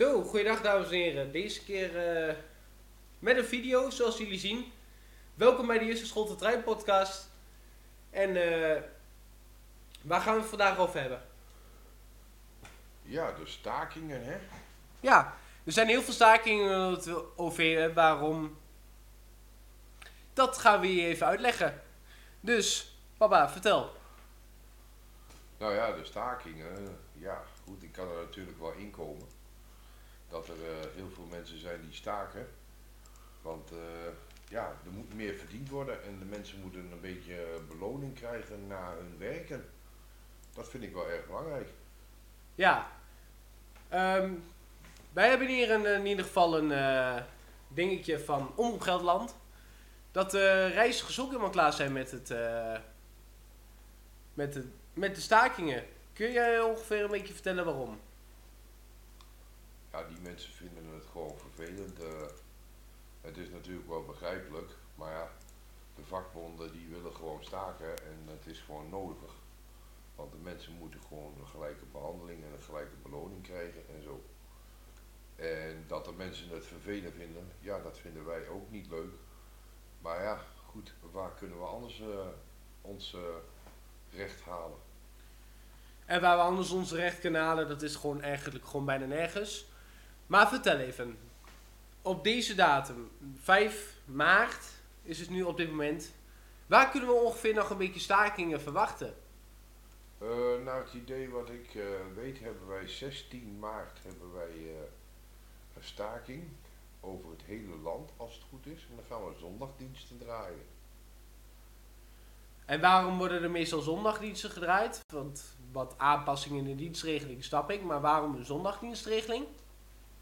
Zo, goeiedag dames en heren. Deze keer eh, met een video, zoals jullie zien. Welkom bij de Jusse School te Trein podcast. En eh, waar gaan we het vandaag over hebben? Ja, de stakingen, hè? Ja, er zijn heel veel stakingen het over. Waarom? Dat gaan we je even uitleggen. Dus, papa, vertel. Nou ja, de stakingen, ja, goed, ik kan er natuurlijk wel in komen. Dat er eh, heel veel mensen zijn die staken. Want eh, ja, er moet meer verdiend worden en de mensen moeten een beetje beloning krijgen na hun werken. Dat vind ik wel erg belangrijk. Ja, ehm, wij hebben hier een, in ieder geval een eh, dingetje van Omroepgeldland. Dat de reizigers ook helemaal klaar zijn met, het, eh, met, de, met de stakingen. Kun jij ongeveer een beetje vertellen waarom? Ja, die mensen vinden het gewoon vervelend. eh. het is natuurlijk wel begrijpelijk, maar ja, de vakbonden die willen gewoon staken en het is gewoon nodig. Want de mensen moeten gewoon een gelijke behandeling en een gelijke beloning krijgen en zo. En dat de mensen het vervelend vinden, ja, dat vinden wij ook niet leuk. Maar ja, goed, waar kunnen we anders eh, ons eh, recht halen? En waar we anders onze recht kunnen halen, dat is gewoon eigenlijk gewoon bijna nergens. Maar vertel even. Op deze datum, 5 maart is het nu op dit moment. Waar kunnen we ongeveer nog een beetje stakingen verwachten? Eh, naar het idee wat ik eh, weet, hebben wij 16 maart hebben wij eh, een staking over het hele land, als het goed is. En dan gaan we zondagdiensten draaien. En waarom worden er meestal zondagdiensten gedraaid? Want wat aanpassingen in de dienstregeling snap ik, maar waarom een zondagdienstregeling?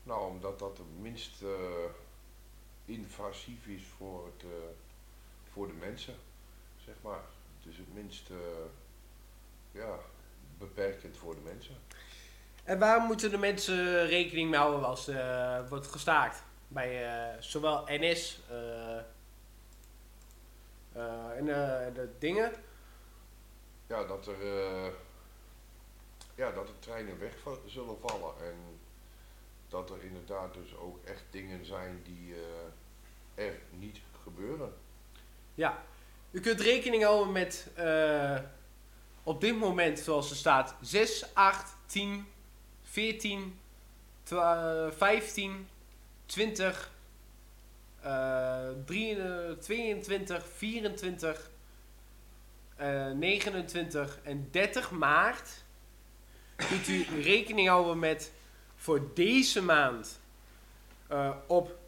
Nou, omdat dat het minst eh, invasief is voor, het, eh, voor de mensen, zeg maar. Het is het minst eh, ja, beperkend voor de mensen. En waar moeten de mensen rekening mee houden als er wordt gestaakt? Bij zowel NS en de dingen. Ja, dat er, ja, dat er treinen weg zullen vallen. En dat er inderdaad dus ook echt dingen zijn die eh, er niet gebeuren. Ja, u kunt rekening houden met eh, op dit moment, zoals er staat, 6, 8, 10, 14, twa- 15, 20, eh, 3, eh, 22, 24, eh, 29 en 30 maart. Kunt u rekening houden met voor deze maand eh, op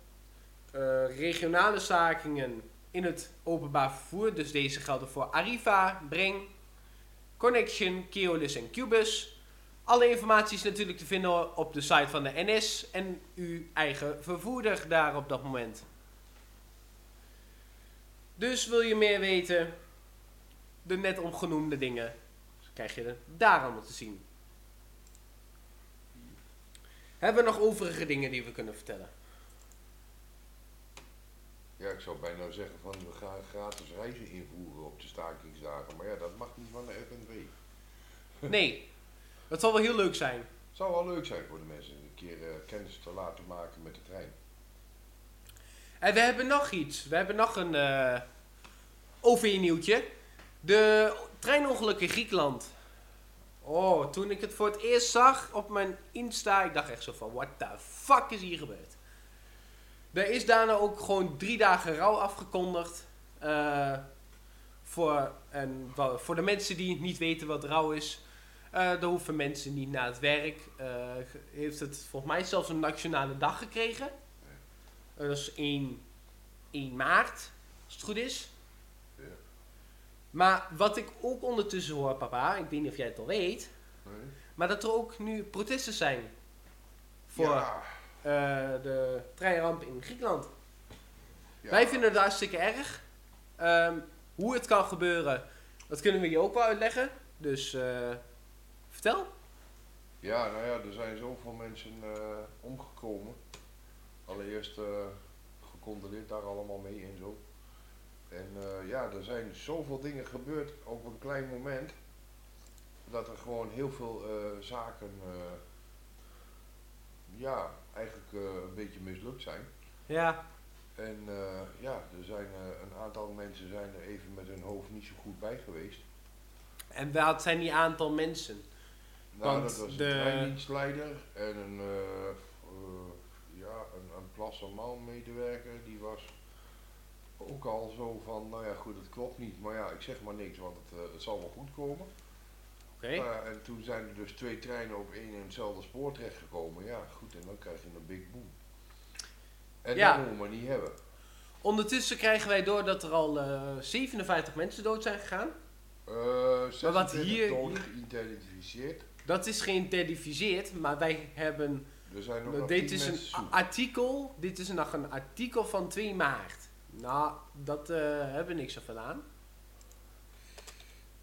eh, regionale stakingen in het openbaar vervoer. Dus deze gelden voor Arriva, Breng, Connection, Keolis en Cubus. Alle informatie is natuurlijk te vinden op de site van de NS en uw eigen vervoerder daar op dat moment. Dus wil je meer weten, de net opgenoemde dingen, krijg je daar allemaal te zien. Hebben we nog overige dingen die we kunnen vertellen? Ja, ik zou bijna zeggen van we gaan gratis reizen invoeren op de stakingsdagen. Maar ja, dat mag niet van de FNV. Nee, dat zal wel heel leuk zijn. Het zou wel leuk zijn voor de mensen een keer eh, kennis te laten maken met de trein. En we hebben nog iets. We hebben nog een eh OV-nieuwtje. De treinongeluk in Griekenland. Oh, toen ik het voor het eerst zag op mijn Insta, ik dacht echt zo van, what the fuck is hier gebeurd? Er is daarna ook gewoon drie dagen rouw afgekondigd. eh, voor, en, voor de mensen die niet weten wat rouw is. eh er hoeven mensen niet naar het werk. Eh, heeft het volgens mij zelfs een nationale dag gekregen. Dat is 1, 1 maart, als het goed is. Maar wat ik ook ondertussen hoor, papa, ik weet niet of jij het al weet, Nee? maar dat er ook nu protesten zijn voor Ja, eh, de treinramp in Griekenland. ja. Wij vinden het hartstikke erg. Ehm, hoe het kan gebeuren, dat kunnen we je ook wel uitleggen. Dus eh, vertel. Ja, nou ja, er zijn zoveel mensen eh, omgekomen. Allereerst gecondoleerd daar allemaal mee en zo. En eh, ja, er zijn zoveel dingen gebeurd op een klein moment. Dat er gewoon heel veel eh, zaken eh, ja, eigenlijk een beetje mislukt zijn. Ja, En ja, er zijn een aantal mensen zijn er even met hun hoofd niet zo goed bij geweest. en wat zijn die aantal mensen? Nou, Want dat was een de- treindienstleider en een, ja, een, een medewerker, die was ook al zo van, nou ja goed, het klopt niet, maar ja, ik zeg maar niks, want het, eh, het zal wel goed komen. Oké. Ja, en toen zijn er dus twee treinen op één en hetzelfde spoor terechtgekomen. Ja, goed, en dan krijg je een big boom. En Ja. dat moeten we maar niet hebben. Ondertussen krijgen wij door dat er al eh, 57 mensen dood zijn gegaan. Eh Maar wat 26 hier- hier- geïdentificeerd. Dat is geïdentificeerd, maar wij hebben. Er zijn nog, dit is een zoek. artikel. Dit is nog een artikel van 2 maart. Nou, dat eh, hebben we niks van aan.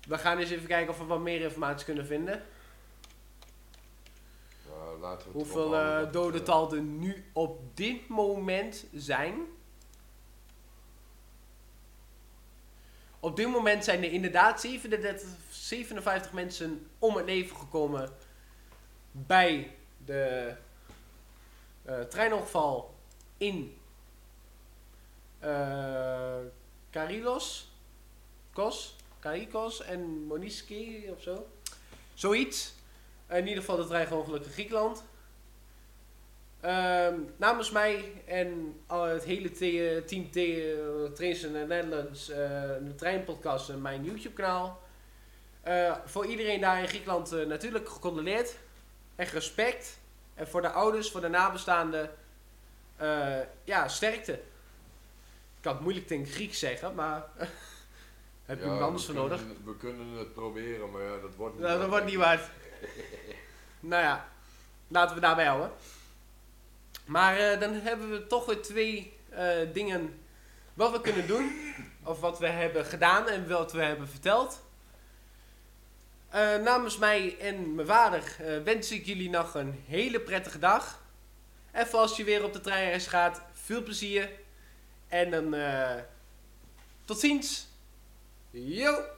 We gaan eens even kijken of we wat meer informatie kunnen vinden. Laten we Hoeveel dat, dodental er nu op dit moment zijn. Op dit moment zijn er inderdaad 37, 57 mensen om het leven gekomen bij de eh, treinongeval in eh Karilos, Kos, Karikos en Moniski of zo. Zoiets. In ieder geval de treinongeluk in Griekenland. Ehm, namens mij en het hele te- team te- Trains in the Netherlands, eh, de treinpodcast en mijn YouTube kanaal. Eh, voor iedereen daar in Griekenland eh, natuurlijk gecondoleerd. Echt respect. En voor de ouders, voor de nabestaanden, ja, sterkte. Ik kan het moeilijk in Grieks zeggen, maar heb je Ja, hem anders voor nodig? We kunnen het proberen, maar ja, dat wordt niet Nou, dat wordt niet waard. nou ja, laten we daarbij houden. Maar eh, dan hebben we toch weer twee eh, dingen wat we kunnen doen. Of wat we hebben gedaan en wat we hebben verteld. Eh, namens mij en mijn vader wens ik jullie nog een hele prettige dag. En voor als je weer op de treinreis gaat, veel plezier. En dan eh, tot ziens. Yo!